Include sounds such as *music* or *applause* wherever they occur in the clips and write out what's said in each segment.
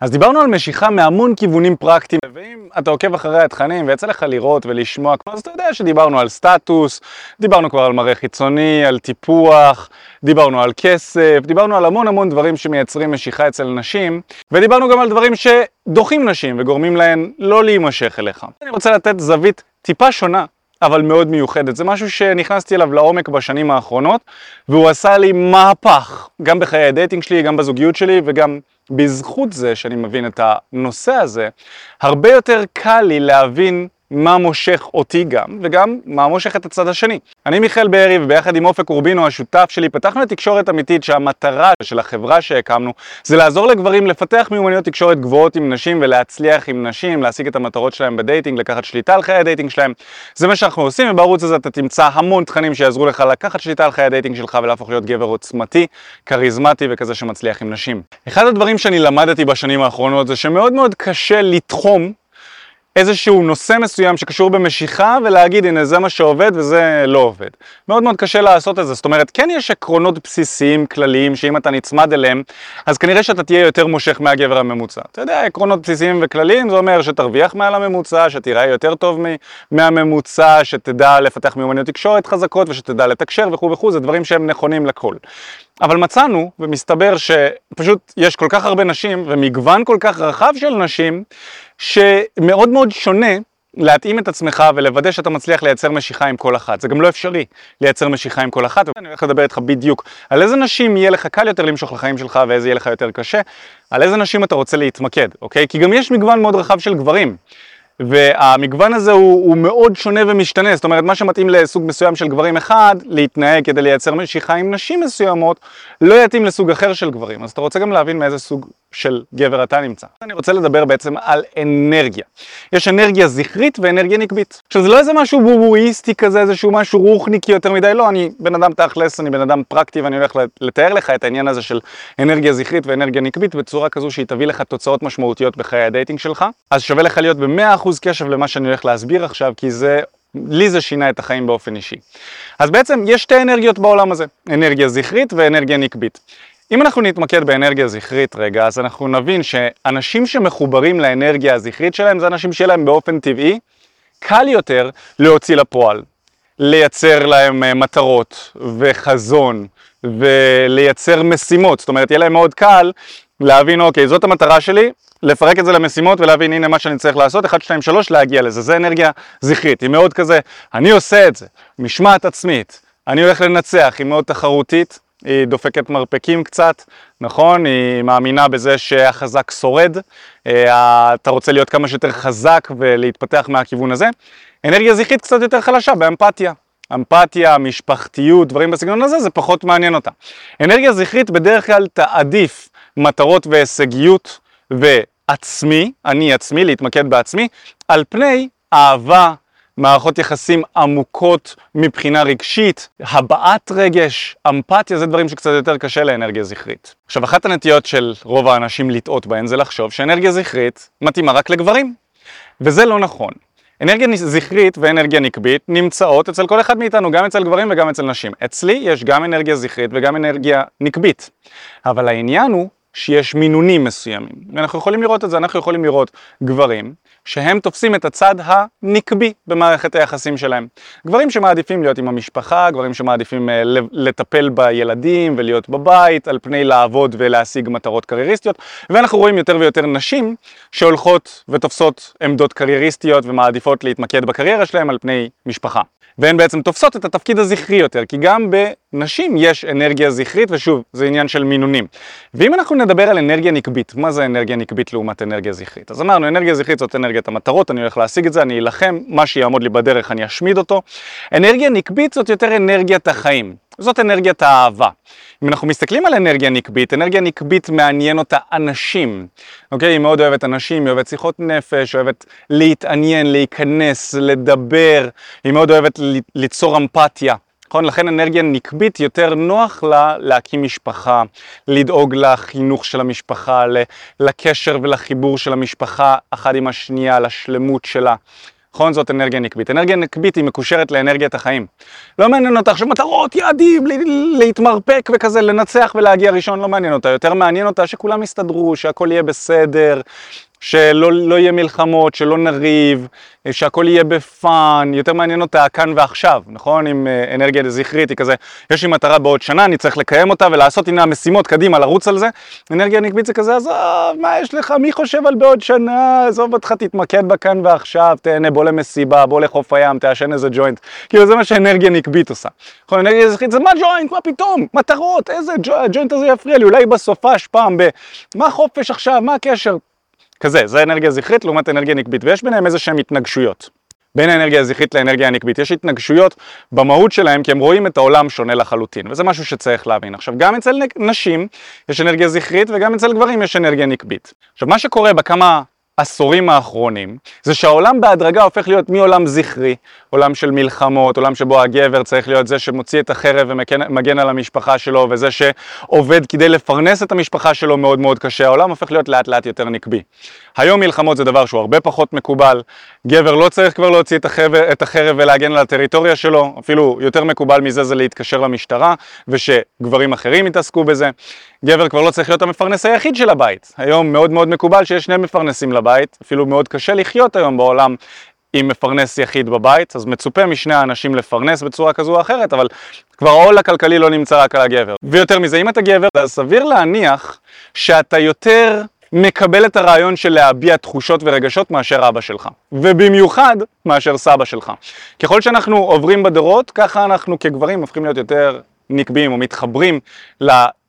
אז דיברנו על משיכה מהמון כיוונים פרקטיים, ואם אתה עוקב אחרי התכנים ויצא לך לראות ולשמוע, אז אתה יודע שדיברנו על סטטוס, דיברנו כבר על מראה חיצוני, על טיפוח, דיברנו על כסף, דיברנו על המון המון דברים שמייצרים משיכה אצל נשים, ודיברנו גם על דברים שדוחים נשים וגורמים להן לא להימשך אליך. אני רוצה לתת זווית טיפה שונה אבל מאוד מיוחדת. זה משהו שנכנסתי אליו לעומק בשנים האחרונות, והוא עשה לי מהפך, גם בחיי הדייטינג שלי, גם בזוגיות שלי, וגם בזכות זה שאני מבין את הנושא הזה, הרבה יותר קל לי להבין מה מושך אותי גם, וגם מה מושך את הצד השני. אני מיכאל בארי, וביחד עם אופק אורבינו, השותף שלי, פתחנו את תקשורת אמיתית שהמטרה של החברה שהקמנו זה לעזור לגברים לפתח מיומנויות תקשורת גבוהות עם נשים ולהצליח עם נשים, להשיג את המטרות שלהם בדייטינג, לקחת שליטה על חיי הדייטינג שלהם. זה מה שאנחנו עושים, ובערוץ הזה אתה תמצא המון תכנים שיעזרו לך לקחת שליטה על חיי הדייטינג שלך ולהפוך להיות גבר עוצמתי, כריזמטי וכזה שמצליח עם נשים. אחד הדברים שאני למדתי בשנים האחרונות זה שמאוד מאוד קשה לתחום איזשהו נושא מסוים שקשור במשיכה ולהגיד הנה זה מה שעובד וזה לא עובד. מאוד מאוד קשה לעשות את זה, זאת אומרת כן יש עקרונות בסיסיים כלליים שאם אתה נצמד אליהם אז כנראה שאתה תהיה יותר מושך מהגבר הממוצע. אתה יודע, עקרונות בסיסיים וכלליים זה אומר שתרוויח מעל הממוצע, שתיראה יותר טוב מהממוצע, שתדע לפתח מיומנויות תקשורת חזקות ושתדע לתקשר וכו' וכו', זה דברים שהם נכונים לכל. אבל מצאנו, ומסתבר שפשוט יש כל כך הרבה נשים ומגוון כל כך רחב של נשים שמאוד מאוד שונה להתאים את עצמך ולוודא שאתה מצליח לייצר משיכה עם כל אחת. זה גם לא אפשרי לייצר משיכה עם כל אחת, ואני הולך לדבר איתך בדיוק על איזה נשים יהיה לך קל יותר למשוך לחיים שלך ואיזה יהיה לך יותר קשה, על איזה נשים אתה רוצה להתמקד, אוקיי? כי גם יש מגוון מאוד רחב של גברים. והמגוון הזה הוא, הוא מאוד שונה ומשתנה, זאת אומרת מה שמתאים לסוג מסוים של גברים אחד, להתנהג כדי לייצר משיכה עם נשים מסוימות, לא יתאים לסוג אחר של גברים, אז אתה רוצה גם להבין מאיזה סוג של גבר אתה נמצא. אני רוצה לדבר בעצם על אנרגיה. יש אנרגיה זכרית ואנרגיה נקבית. עכשיו זה לא איזה משהו בובואיסטי כזה, איזשהו משהו רוחניקי יותר מדי, לא, אני בן אדם תכלס, אני בן אדם פרקטי ואני הולך לתאר לך את העניין הזה של אנרגיה זכרית ואנרגיה נקבית בצורה כזו שהיא תביא לך תוצאות משמעותיות בחיי הדייטינג שלך. אז שווה לך להיות ב-100% קשב למה שאני הולך להסביר עכשיו, כי זה לי זה שינה את החיים באופן אישי. אז בעצם יש שתי אנרגיות בעולם הזה, אנרגיה זכרית ואנרגיה נקבית. אם אנחנו נתמקד באנרגיה זכרית רגע, אז אנחנו נבין שאנשים שמחוברים לאנרגיה הזכרית שלהם זה אנשים שיהיה להם באופן טבעי קל יותר להוציא לפועל, לייצר להם אה, מטרות וחזון ולייצר משימות, זאת אומרת יהיה להם מאוד קל להבין אוקיי זאת המטרה שלי, לפרק את זה למשימות ולהבין הנה מה שאני צריך לעשות, 1, 2, 3 להגיע לזה, זה אנרגיה זכרית, היא מאוד כזה, אני עושה את זה, משמעת עצמית, אני הולך לנצח, היא מאוד תחרותית היא דופקת מרפקים קצת, נכון? היא מאמינה בזה שהחזק שורד, אה, אתה רוצה להיות כמה שיותר חזק ולהתפתח מהכיוון הזה. אנרגיה זכרית קצת יותר חלשה באמפתיה. אמפתיה, משפחתיות, דברים בסגנון הזה, זה פחות מעניין אותה. אנרגיה זכרית בדרך כלל תעדיף מטרות והישגיות ועצמי, אני עצמי, להתמקד בעצמי, על פני אהבה, מערכות יחסים עמוקות מבחינה רגשית, הבעת רגש, אמפתיה, זה דברים שקצת יותר קשה לאנרגיה זכרית. עכשיו, אחת הנטיות של רוב האנשים לטעות בהן זה לחשוב שאנרגיה זכרית מתאימה רק לגברים, וזה לא נכון. אנרגיה זכרית ואנרגיה נקבית נמצאות אצל כל אחד מאיתנו, גם אצל גברים וגם אצל נשים. אצלי יש גם אנרגיה זכרית וגם אנרגיה נקבית. אבל העניין הוא שיש מינונים מסוימים. ואנחנו יכולים לראות את זה, אנחנו יכולים לראות גברים שהם תופסים את הצד הנקבי במערכת היחסים שלהם. גברים שמעדיפים להיות עם המשפחה, גברים שמעדיפים אה, לטפל בילדים ולהיות בבית, על פני לעבוד ולהשיג מטרות קרייריסטיות, ואנחנו רואים יותר ויותר נשים שהולכות ותופסות עמדות קרייריסטיות ומעדיפות להתמקד בקריירה שלהם על פני משפחה. והן בעצם תופסות את התפקיד הזכרי יותר, כי גם בנשים יש אנרגיה זכרית, ושוב, זה עניין של מינונים. ואם אנחנו נדבר על אנרגיה נקבית, מה זה אנרגיה נקבית לעומת אנרגיה זכרית? אז אמרנו, אנרגיה זכרית זאת אנרגיית המטרות, אני הולך להשיג את זה, אני אלחם, מה שיעמוד לי בדרך אני אשמיד אותו. אנרגיה נקבית זאת יותר אנרגיית החיים, זאת אנרגיית האהבה. אם אנחנו מסתכלים על אנרגיה נקבית, אנרגיה נקבית מעניין אותה אנשים, אוקיי? היא מאוד אוהבת אנשים, היא אוהבת שיחות נפש, אוהבת להתעניין, להיכנס, לדבר, היא מאוד אוהבת ליצור אמפתיה. נכון? לכן אנרגיה נקבית יותר נוח לה להקים משפחה, לדאוג לחינוך של המשפחה, לקשר ולחיבור של המשפחה אחת עם השנייה, לשלמות שלה. נכון? זאת אנרגיה נקבית. אנרגיה נקבית היא מקושרת לאנרגיית החיים. לא מעניין אותה עכשיו מטרות, יעדים, להתמרפק וכזה, לנצח ולהגיע ראשון, לא מעניין אותה. יותר מעניין אותה שכולם יסתדרו, שהכל יהיה בסדר, שלא לא יהיה מלחמות, שלא נריב, שהכל יהיה בפאן, יותר מעניין אותה כאן ועכשיו, נכון? עם אה, אנרגיה זכרית, היא כזה, יש לי מטרה בעוד שנה, אני צריך לקיים אותה ולעשות, הנה המשימות, קדימה, לרוץ על זה. אנרגיה נקבית זה כזה, עזוב, מה יש לך, מי חושב על בעוד שנה, עזוב אותך, תתמקד בכאן ועכשיו, תהנה, בוא למסיבה, בוא לחוף הים, תעשן איזה ג'וינט. כאילו זה מה שאנרגיה נקבית עושה. נכון, אנרגיה זכרית זה מה ג'וינט, מה פתאום, מטרות, איזה ג'וינט הזה יפריע לי, אולי בסופש פעם ב... מה חופש עכשיו, מה הקשר? כזה, זה אנרגיה זכרית לעומת אנרגיה נקבית, ויש ביניהם איזה שהן התנגשויות. בין האנרגיה הזכרית לאנרגיה הנקבית. יש התנגשויות במהות שלהם כי הם רואים את העולם שונה לחלוטין, וזה משהו שצריך להבין. עכשיו, גם אצל נשים יש אנרגיה זכרית וגם אצל גברים יש אנרגיה נקבית. עכשיו, מה שקורה בכמה העשורים האחרונים, זה שהעולם בהדרגה הופך להיות מעולם זכרי, עולם של מלחמות, עולם שבו הגבר צריך להיות זה שמוציא את החרב ומגן על המשפחה שלו, וזה שעובד כדי לפרנס את המשפחה שלו מאוד מאוד קשה, העולם הופך להיות לאט לאט יותר נקבי. היום מלחמות זה דבר שהוא הרבה פחות מקובל, גבר לא צריך כבר להוציא את החרב, את החרב ולהגן על הטריטוריה שלו, אפילו יותר מקובל מזה זה להתקשר למשטרה, ושגברים אחרים יתעסקו בזה. גבר כבר לא צריך להיות המפרנס היחיד של הבית. היום מאוד מאוד מקובל שיש שני מפרנסים לבית, אפילו מאוד קשה לחיות היום בעולם עם מפרנס יחיד בבית, אז מצופה משני האנשים לפרנס בצורה כזו או אחרת, אבל כבר העול הכלכלי לא נמצא רק על הגבר. ויותר מזה, אם אתה גבר, אז סביר להניח שאתה יותר מקבל את הרעיון של להביע תחושות ורגשות מאשר אבא שלך, ובמיוחד מאשר סבא שלך. ככל שאנחנו עוברים בדורות, ככה אנחנו כגברים הופכים להיות יותר נקביים או מתחברים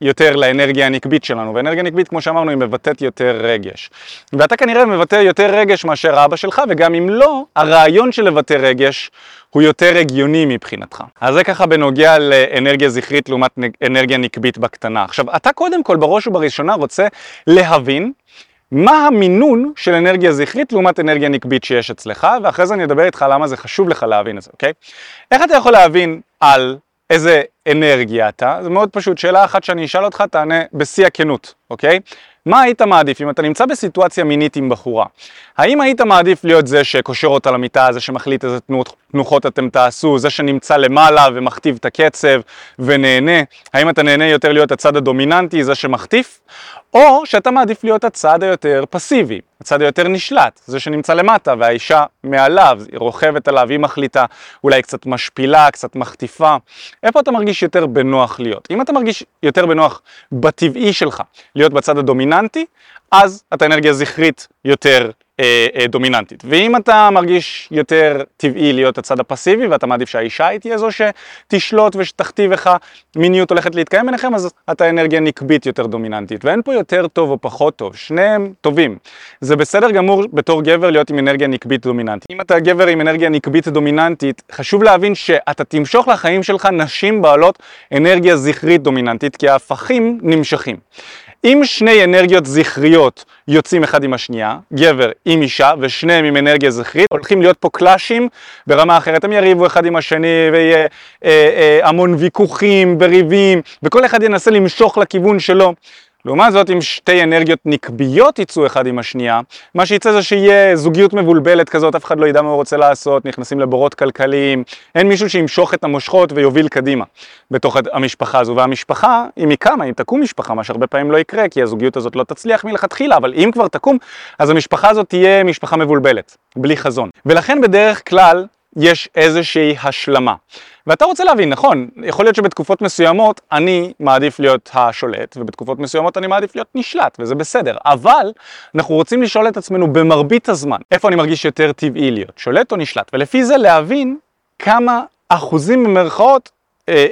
יותר לאנרגיה הנקבית שלנו, ואנרגיה נקבית כמו שאמרנו היא מבטאת יותר רגש. ואתה כנראה מבטא יותר רגש מאשר אבא שלך, וגם אם לא, הרעיון של לבטא רגש הוא יותר הגיוני מבחינתך. אז זה ככה בנוגע לאנרגיה זכרית לעומת אנרגיה נקבית בקטנה. עכשיו, אתה קודם כל בראש ובראשונה רוצה להבין מה המינון של אנרגיה זכרית לעומת אנרגיה נקבית שיש אצלך, ואחרי זה אני אדבר איתך למה זה חשוב לך להבין את זה, אוקיי? איך אתה יכול להבין על איזה אנרגיה אתה? זה מאוד פשוט, שאלה אחת שאני אשאל אותך, תענה בשיא הכנות, אוקיי? מה היית מעדיף אם אתה נמצא בסיטואציה מינית עם בחורה? האם היית מעדיף להיות זה שקושר אותה למיטה, זה שמחליט איזה תנוחות אתם תעשו, זה שנמצא למעלה ומכתיב את הקצב ונהנה? האם אתה נהנה יותר להיות הצד הדומיננטי, זה שמחטיף? או שאתה מעדיף להיות הצד היותר פסיבי, הצד היותר נשלט, זה שנמצא למטה והאישה מעליו, היא רוכבת עליו, היא מחליטה, אולי קצת משפילה, קצת מחטיפה. איפה אתה מרגיש יותר בנוח להיות? אם אתה מרגיש יותר בנוח בטבעי שלך להיות בצד הדומיננטי, אז אתה אנרגיה זכרית יותר דומיננטית. ואם אתה מרגיש יותר טבעי להיות הצד הפסיבי ואתה מעדיף שהאישה היא תהיה זו שתשלוט ושתכתיב איך המיניות הולכת להתקיים ביניכם, אז אתה אנרגיה נקבית יותר דומיננטית. ואין פה יותר טוב או פחות טוב, שניהם טובים. זה בסדר גמור בתור גבר להיות עם אנרגיה נקבית דומיננטית. אם אתה גבר עם אנרגיה נקבית דומיננטית, חשוב להבין שאתה תמשוך לחיים שלך נשים בעלות אנרגיה זכרית דומיננטית, כי ההפכים נמשכים. אם שני אנרגיות זכריות יוצאים אחד עם השנייה, גבר עם אישה, ושניהם עם אנרגיה זכרית, הולכים להיות פה קלאשים ברמה אחרת, הם יריבו אחד עם השני, ויהיה אה, אה, המון ויכוחים וריבים, וכל אחד ינסה למשוך לכיוון שלו. לעומת זאת, אם שתי אנרגיות נקביות יצאו אחד עם השנייה, מה שיצא זה שיהיה זוגיות מבולבלת כזאת, אף אחד לא ידע מה הוא רוצה לעשות, נכנסים לבורות כלכליים, אין מישהו שימשוך את המושכות ויוביל קדימה בתוך המשפחה הזו. והמשפחה, אם היא קמה, אם תקום משפחה, מה שהרבה פעמים לא יקרה, כי הזוגיות הזאת לא תצליח מלכתחילה, אבל אם כבר תקום, אז המשפחה הזאת תהיה משפחה מבולבלת, בלי חזון. ולכן בדרך כלל יש איזושהי השלמה. ואתה רוצה להבין, נכון, יכול להיות שבתקופות מסוימות אני מעדיף להיות השולט, ובתקופות מסוימות אני מעדיף להיות נשלט, וזה בסדר. אבל אנחנו רוצים לשאול את עצמנו במרבית הזמן, איפה אני מרגיש יותר טבעי להיות, שולט או נשלט, ולפי זה להבין כמה אחוזים במרכאות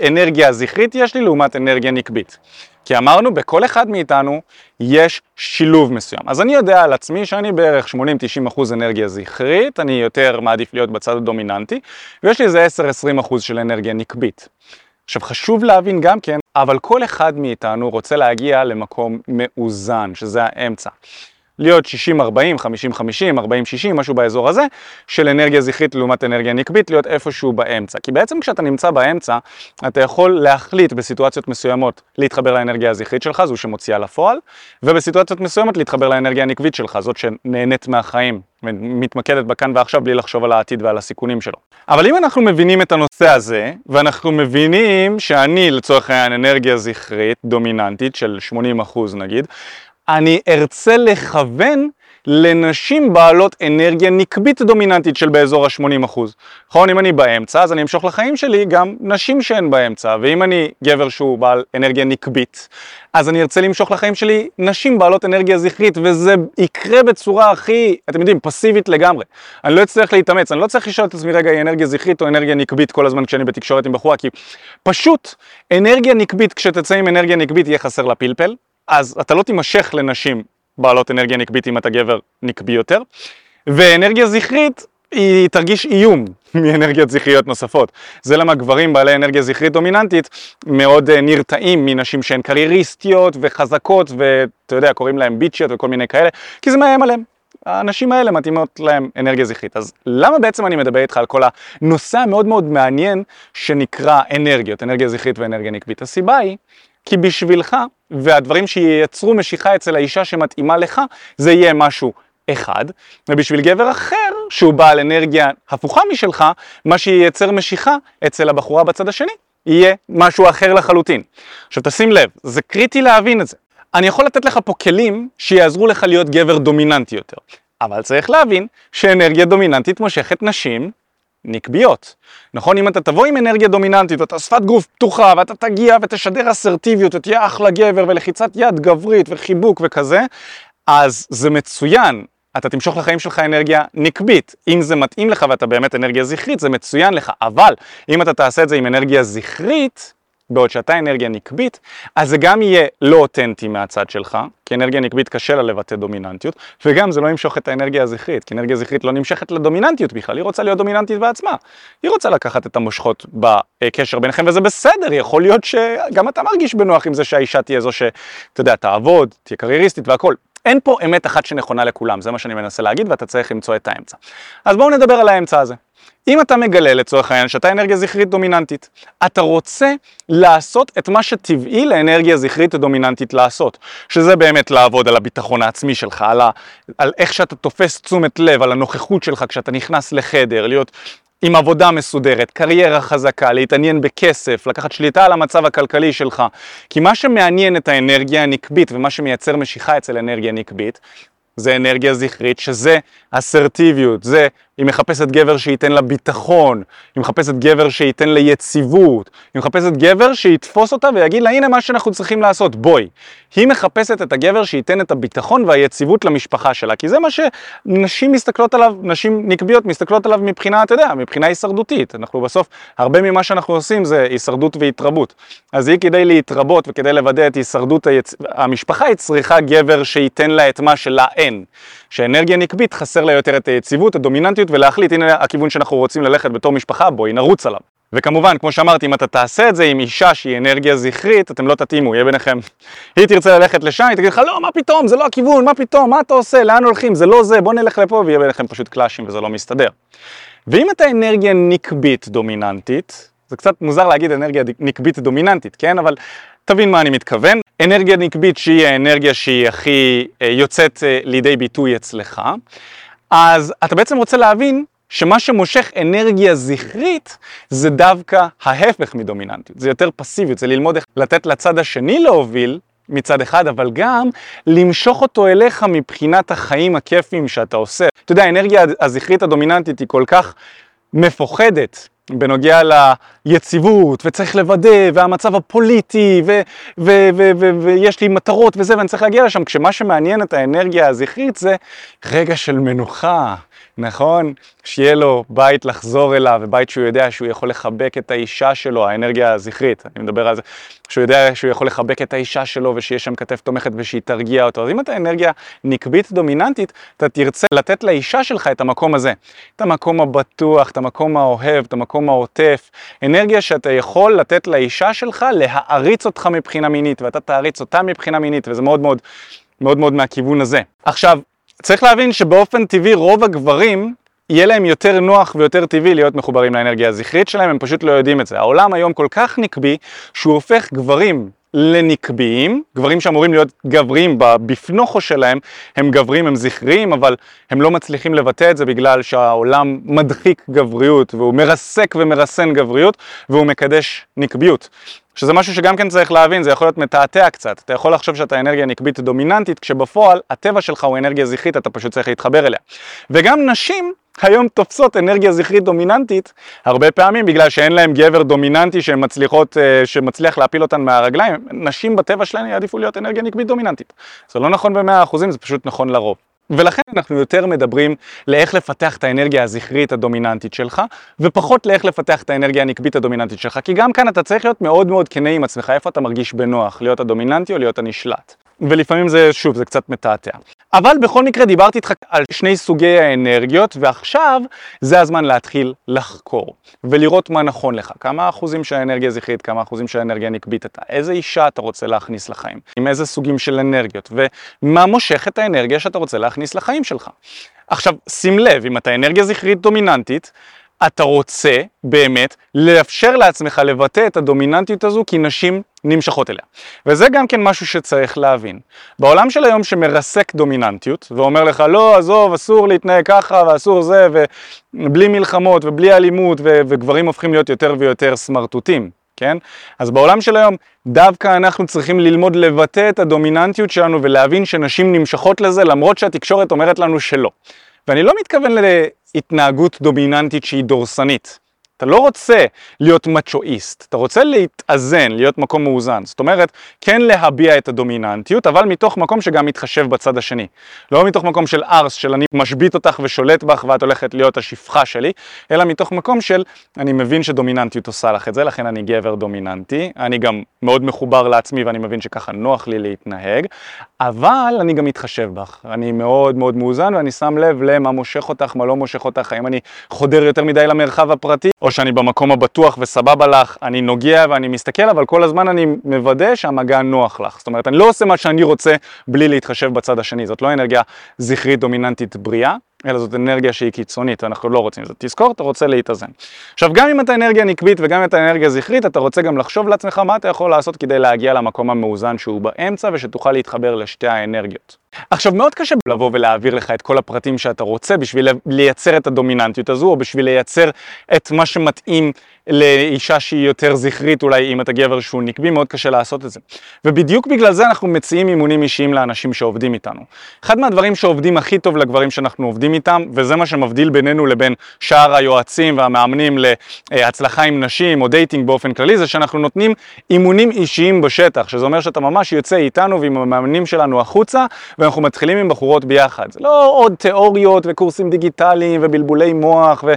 אנרגיה זכרית יש לי לעומת אנרגיה נקבית. כי אמרנו, בכל אחד מאיתנו יש שילוב מסוים. אז אני יודע על עצמי שאני בערך 80-90% אחוז אנרגיה זכרית, אני יותר מעדיף להיות בצד הדומיננטי, ויש לי איזה 10-20% אחוז של אנרגיה נקבית. עכשיו חשוב להבין גם כן, אבל כל אחד מאיתנו רוצה להגיע למקום מאוזן, שזה האמצע. להיות 60-40, 50-50, 40-60, משהו באזור הזה, של אנרגיה זכרית לעומת אנרגיה נקבית, להיות איפשהו באמצע. כי בעצם כשאתה נמצא באמצע, אתה יכול להחליט בסיטואציות מסוימות להתחבר לאנרגיה הזכרית שלך, זו שמוציאה לפועל, ובסיטואציות מסוימות להתחבר לאנרגיה הנקבית שלך, זאת שנהנית מהחיים ומתמקדת בכאן ועכשיו בלי לחשוב על העתיד ועל הסיכונים שלו. אבל אם אנחנו מבינים את הנושא הזה, ואנחנו מבינים שאני לצורך העניין אנרגיה זכרית דומיננטית של 80% נגיד, אני ארצה לכוון לנשים בעלות אנרגיה נקבית דומיננטית של באזור ה-80%. נכון, אם אני באמצע, אז אני אמשוך לחיים שלי גם נשים שהן באמצע, ואם אני גבר שהוא בעל אנרגיה נקבית, אז אני ארצה למשוך לחיים שלי נשים בעלות אנרגיה זכרית, וזה יקרה בצורה הכי, אתם יודעים, פסיבית לגמרי. אני לא אצטרך להתאמץ, אני לא צריך לשאול את עצמי רגע, היא אנרגיה זכרית או אנרגיה נקבית כל הזמן כשאני בתקשורת עם בחורה, כי פשוט אנרגיה נקבית, כשתצא עם אנרגיה נקבית יהיה חסר לה פלפל, אז אתה לא תימשך לנשים בעלות אנרגיה נקבית אם אתה גבר נקבי יותר, ואנרגיה זכרית היא תרגיש איום *laughs* מאנרגיות זכריות נוספות. זה למה גברים בעלי אנרגיה זכרית דומיננטית מאוד אה, נרתעים מנשים שהן קרייריסטיות וחזקות ואתה יודע, קוראים להן ביצ'יות וכל מיני כאלה, כי זה מאיים עליהם. האנשים האלה מתאימות להם אנרגיה זכרית. אז למה בעצם אני מדבר איתך על כל הנושא המאוד מאוד מעניין שנקרא אנרגיות, אנרגיה זכרית ואנרגיה נקבית? הסיבה היא כי בשבילך, והדברים שייצרו משיכה אצל האישה שמתאימה לך, זה יהיה משהו אחד, ובשביל גבר אחר, שהוא בעל אנרגיה הפוכה משלך, מה שייצר משיכה אצל הבחורה בצד השני, יהיה משהו אחר לחלוטין. עכשיו תשים לב, זה קריטי להבין את זה. אני יכול לתת לך פה כלים שיעזרו לך להיות גבר דומיננטי יותר, אבל צריך להבין שאנרגיה דומיננטית מושכת נשים נקביות. נכון? אם אתה תבוא עם אנרגיה דומיננטית ואתה שפת גוף פתוחה ואתה תגיע ותשדר אסרטיביות ותהיה אחלה גבר ולחיצת יד גברית וחיבוק וכזה, אז זה מצוין. אתה תמשוך לחיים שלך אנרגיה נקבית. אם זה מתאים לך ואתה באמת אנרגיה זכרית, זה מצוין לך. אבל אם אתה תעשה את זה עם אנרגיה זכרית, בעוד שאתה אנרגיה נקבית, אז זה גם יהיה לא אותנטי מהצד שלך, כי אנרגיה נקבית קשה לה לבטא דומיננטיות, וגם זה לא ימשוך את האנרגיה הזכרית, כי אנרגיה זכרית לא נמשכת לדומיננטיות בכלל, היא רוצה להיות דומיננטית בעצמה. היא רוצה לקחת את המושכות בקשר ביניכם, וזה בסדר, יכול להיות שגם אתה מרגיש בנוח עם זה שהאישה תהיה זו שאתה יודע, תעבוד, תהיה קרייריסטית והכל. אין פה אמת אחת שנכונה לכולם, זה מה שאני מנסה להגיד, ואתה צריך למצוא את האמצע. אז בואו נדבר על האמצע הזה. אם אתה מגלה לצורך העניין שאתה אנרגיה זכרית דומיננטית, אתה רוצה לעשות את מה שטבעי לאנרגיה זכרית דומיננטית לעשות, שזה באמת לעבוד על הביטחון העצמי שלך, על, ה, על איך שאתה תופס תשומת לב, על הנוכחות שלך כשאתה נכנס לחדר, להיות עם עבודה מסודרת, קריירה חזקה, להתעניין בכסף, לקחת שליטה על המצב הכלכלי שלך. כי מה שמעניין את האנרגיה הנקבית ומה שמייצר משיכה אצל אנרגיה נקבית, זה אנרגיה זכרית, שזה אסרטיביות, זה היא מחפשת גבר שייתן לה ביטחון, היא מחפשת גבר שייתן לה יציבות, היא מחפשת גבר שיתפוס אותה ויגיד לה הנה מה שאנחנו צריכים לעשות, בואי. היא מחפשת את הגבר שייתן את הביטחון והיציבות למשפחה שלה, כי זה מה שנשים מסתכלות עליו, נשים נקביות מסתכלות עליו מבחינה, אתה יודע, מבחינה הישרדותית. אנחנו בסוף, הרבה ממה שאנחנו עושים זה הישרדות והתרבות. אז היא כדי להתרבות וכדי לוודא את הישרדות היצ... המשפחה, היא צריכה גבר שייתן לה את מה שלה אין. שאנרגיה נקבית חסר לה יותר את היציבות, הדומיננטיות, ולהחליט הנה הכיוון שאנחנו רוצים ללכת בתור משפחה, בואי נרוץ עליו. וכמובן, כמו שאמרתי, אם אתה תעשה את זה עם אישה שהיא אנרגיה זכרית, אתם לא תתאימו, יהיה ביניכם. היא תרצה ללכת לשם, היא תגיד לך, לא, מה פתאום, זה לא הכיוון, מה פתאום, מה אתה עושה, לאן הולכים, זה לא זה, בוא נלך לפה, ויהיה ביניכם פשוט קלאשים וזה לא מסתדר. ואם אתה אנרגיה נקבית דומיננטית, זה קצת מוזר להגיד אנרגיה נקבית דומיננטית, כן? אבל תבין מה אני מתכוון. אנרגיה נקבית שהיא האנרגיה שהיא הכי אה, יוצאת אה, לידי ביטוי אצלך, אז אתה בעצם רוצה להבין שמה שמושך אנרגיה זכרית זה דווקא ההפך מדומיננטיות, זה יותר פסיביות, זה ללמוד איך לתת לצד השני להוביל מצד אחד, אבל גם למשוך אותו אליך מבחינת החיים הכיפיים שאתה עושה. אתה יודע, האנרגיה הזכרית הדומיננטית היא כל כך מפוחדת בנוגע ליציבות, וצריך לוודא, והמצב הפוליטי, ויש לי מטרות וזה, ואני צריך להגיע לשם, כשמה שמעניין את האנרגיה הזכרית זה רגע של מנוחה, נכון? שיהיה לו בית לחזור אליו, ובית שהוא יודע שהוא יכול לחבק את האישה שלו, האנרגיה הזכרית, אני מדבר על זה, שהוא יודע שהוא יכול לחבק את האישה שלו, ושיש שם כתף תומכת ושהיא תרגיע אותו. אז אם אתה אנרגיה נקבית דומיננטית, אתה תרצה לתת לאישה שלך את המקום הזה, את המקום הבטוח, את המקום האוהב, את המקום העוטף, אנרגיה שאתה יכול לתת לאישה שלך להעריץ אותך מבחינה מינית, ואתה תעריץ אותה מבחינה מינית, וזה מאוד מאוד מאוד מאוד מהכיוון הזה. עכשיו, צריך להבין שבאופן טבעי רוב הגברים יהיה להם יותר נוח ויותר טבעי להיות מחוברים לאנרגיה הזכרית שלהם, הם פשוט לא יודעים את זה. העולם היום כל כך נקבי, שהוא הופך גברים לנקביים, גברים שאמורים להיות גבריים בפנוכו שלהם, הם גבריים, הם זכריים, אבל הם לא מצליחים לבטא את זה בגלל שהעולם מדחיק גבריות, והוא מרסק ומרסן גבריות, והוא מקדש נקביות. שזה משהו שגם כן צריך להבין, זה יכול להיות מתעתע קצת. אתה יכול לחשוב שאתה אנרגיה נקבית דומיננטית, כשבפועל הטבע שלך הוא אנרגיה זכרית, אתה פשוט צריך להתחבר אליה. וגם נשים היום תופסות אנרגיה זכרית דומיננטי הרבה פעמים בגלל שאין להם גבר דומיננטי שמצליחות, אה, שמצליח להפיל אותן מהרגליים, נשים בטבע שלהן יעדיפו להיות אנרגיה נקבית דומיננטית. זה לא נכון במאה אחוזים, זה פשוט נכון לרוב. ולכן אנחנו יותר מדברים לאיך לפתח את האנרגיה הזכרית הדומיננטית שלך, ופחות לאיך לפתח את האנרגיה הנקבית הדומיננטית שלך, כי גם כאן אתה צריך להיות מאוד מאוד כנה עם עצמך, איפה אתה מרגיש בנוח, להיות הדומיננטי או להיות הנשלט. ולפעמים זה, שוב, זה קצת מתעתע. אבל בכל מקרה דיברתי איתך על שני סוגי האנרגיות, ועכשיו זה הזמן להתחיל לחקור, ולראות מה נכון לך. כמה אחוזים של האנרגיה זכרית, כמה אחוזים של האנרגיה נקבית אתה, איזה אישה אתה רוצה להכניס לחיים, עם איזה סוגים של אנרגיות, ומה מושך את האנרגיה שאתה רוצה להכניס לחיים שלך. עכשיו, שים לב, אם אתה אנרגיה זכרית דומיננטית, אתה רוצה באמת לאפשר לעצמך לבטא את הדומיננטיות הזו כי נשים נמשכות אליה. וזה גם כן משהו שצריך להבין. בעולם של היום שמרסק דומיננטיות ואומר לך לא עזוב אסור להתנהג ככה ואסור זה ובלי מלחמות ובלי אלימות ו- וגברים הופכים להיות יותר ויותר סמרטוטים. כן? אז בעולם של היום דווקא אנחנו צריכים ללמוד לבטא את הדומיננטיות שלנו ולהבין שנשים נמשכות לזה למרות שהתקשורת אומרת לנו שלא. ואני לא מתכוון להתנהגות דומיננטית שהיא דורסנית. אתה לא רוצה להיות מצ'ואיסט, אתה רוצה להתאזן, להיות מקום מאוזן. זאת אומרת, כן להביע את הדומיננטיות, אבל מתוך מקום שגם מתחשב בצד השני. לא מתוך מקום של ארס, של אני משבית אותך ושולט בך ואת הולכת להיות השפחה שלי, אלא מתוך מקום של אני מבין שדומיננטיות עושה לך את זה, לכן אני גבר דומיננטי. אני גם מאוד מחובר לעצמי ואני מבין שככה נוח לי להתנהג, אבל אני גם מתחשב בך. אני מאוד מאוד מאוזן ואני שם לב למה מושך אותך, מה לא מושך אותך, האם אני חודר יותר מדי למרחב הפרטי, או שאני במקום הבטוח וסבבה לך, אני נוגע ואני מסתכל, אבל כל הזמן אני מוודא שהמגע נוח לך. זאת אומרת, אני לא עושה מה שאני רוצה בלי להתחשב בצד השני. זאת לא אנרגיה זכרית דומיננטית בריאה, אלא זאת אנרגיה שהיא קיצונית, אנחנו לא רוצים את זה. תזכור, אתה רוצה להתאזן. עכשיו, גם אם אתה אנרגיה נקבית וגם אם אתה אנרגיה זכרית, אתה רוצה גם לחשוב לעצמך מה אתה יכול לעשות כדי להגיע למקום המאוזן שהוא באמצע ושתוכל להתחבר לשתי האנרגיות. עכשיו, מאוד קשה לבוא ולהעביר לך את כל הפרטים שאתה רוצה בשביל לייצר את הדומיננטיות הזו, או בשביל לייצר את מה שמתאים לאישה שהיא יותר זכרית, אולי אם אתה גבר שהוא נקבי, מאוד קשה לעשות את זה. ובדיוק בגלל זה אנחנו מציעים אימונים אישיים לאנשים שעובדים איתנו. אחד מהדברים שעובדים הכי טוב לגברים שאנחנו עובדים איתם, וזה מה שמבדיל בינינו לבין שאר היועצים והמאמנים להצלחה עם נשים או דייטינג באופן כללי, זה שאנחנו נותנים אימונים אישיים בשטח, שזה אומר שאתה ממש יוצא איתנו ועם המאמנים שלנו החוצה, ואנחנו מתחילים עם בחורות ביחד. זה לא עוד תיאוריות וקורסים דיגיטליים ובלבולי מוח ו...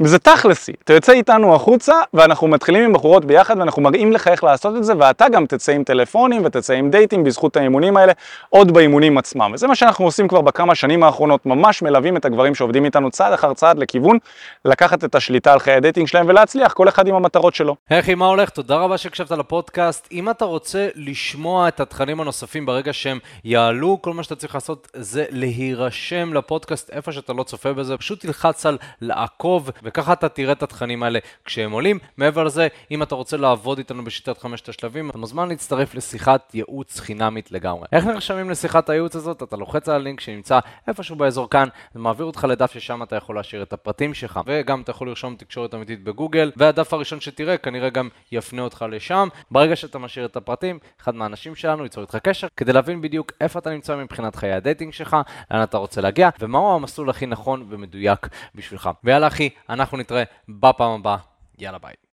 וזה תכלס, אתה יוצא איתנו החוצה ואנחנו מתחילים עם בחורות ביחד ואנחנו מראים לך איך לעשות את זה ואתה גם תצא עם טלפונים ותצא עם דייטים בזכות האימונים האלה עוד באימונים עצמם וזה מה שאנחנו עושים כבר בכמה שנים האחרונות, ממש מלווים את הגברים שעובדים איתנו צעד אחר צעד לכיוון לקחת את השליטה על חיי הדייטינג שלהם ולהצליח, כל אחד עם המטרות שלו. היי מה הולך? תודה רבה שהקשבת לפודקאסט. אם אתה רוצה לשמוע את התכנים הנוספים ברגע שהם יעלו, כל מה שאתה צריך לעשות זה להירשם לפודקאסט איפה שאתה לא צופה בזה, פשוט תלחץ על לעקוב. וככה אתה תראה את התכנים האלה כשהם עולים. מעבר לזה, אם אתה רוצה לעבוד איתנו בשיטת חמשת השלבים, אתה מוזמן להצטרף לשיחת ייעוץ חינמית לגמרי. איך נרשמים לשיחת הייעוץ הזאת? אתה לוחץ על הלינק שנמצא איפשהו באזור כאן, זה מעביר אותך לדף ששם אתה יכול להשאיר את הפרטים שלך, וגם אתה יכול לרשום תקשורת אמיתית בגוגל, והדף הראשון שתראה כנראה גם יפנה אותך לשם. ברגע שאתה משאיר את הפרטים, אחד מהאנשים שלנו ייצור איתך קשר כדי להבין בדיוק איפה אתה נמצא מבחינת חיי הדייטינג שלך, לאן אתה רוצה להגיע, ומהו המסלול הכי נכון ומדויק בשבילך. ויאללה אחי, אנחנו נתראה בפעם הבאה. יאללה ביי.